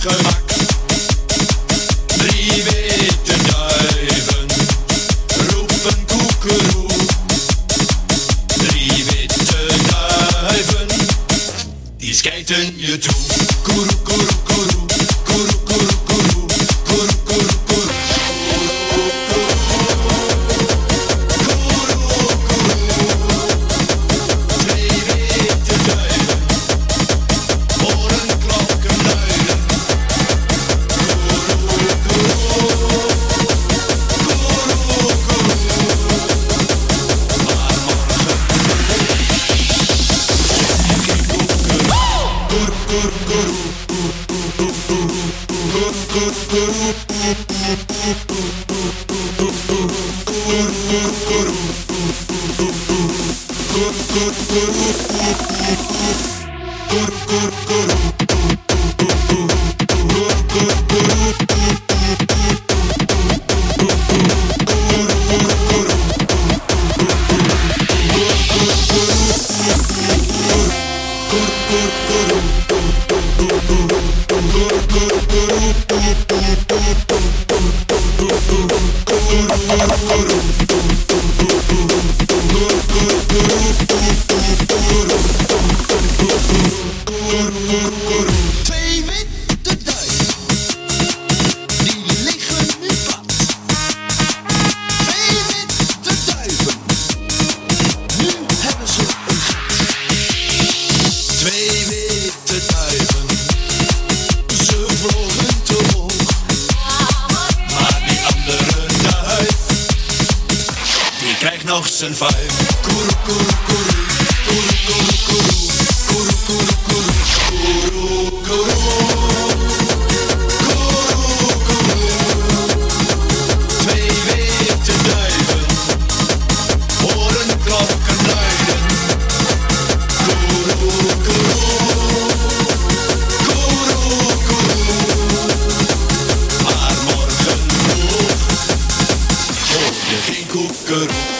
Drie witte duiven, rupen kookeru. Drie witte duiven, die skieten je toe, kookeru kookeru kookeru. Good, good, good. Good, good, good. nog zijn vijf. Koer, koer, koer. koeroe, koeroe, koer, koer, koer, koeroe, koeroe, koeroe, koeroe, koeroe, Twee witte duiven, horen klokken luiden. Koeroe, koeroe, koeroe, maar morgen vroeg, hoor je geen koekeroe.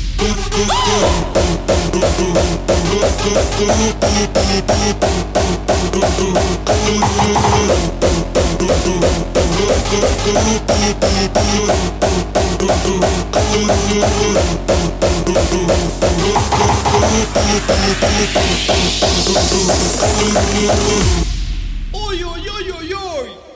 Oi, oi, oi, oi, oi!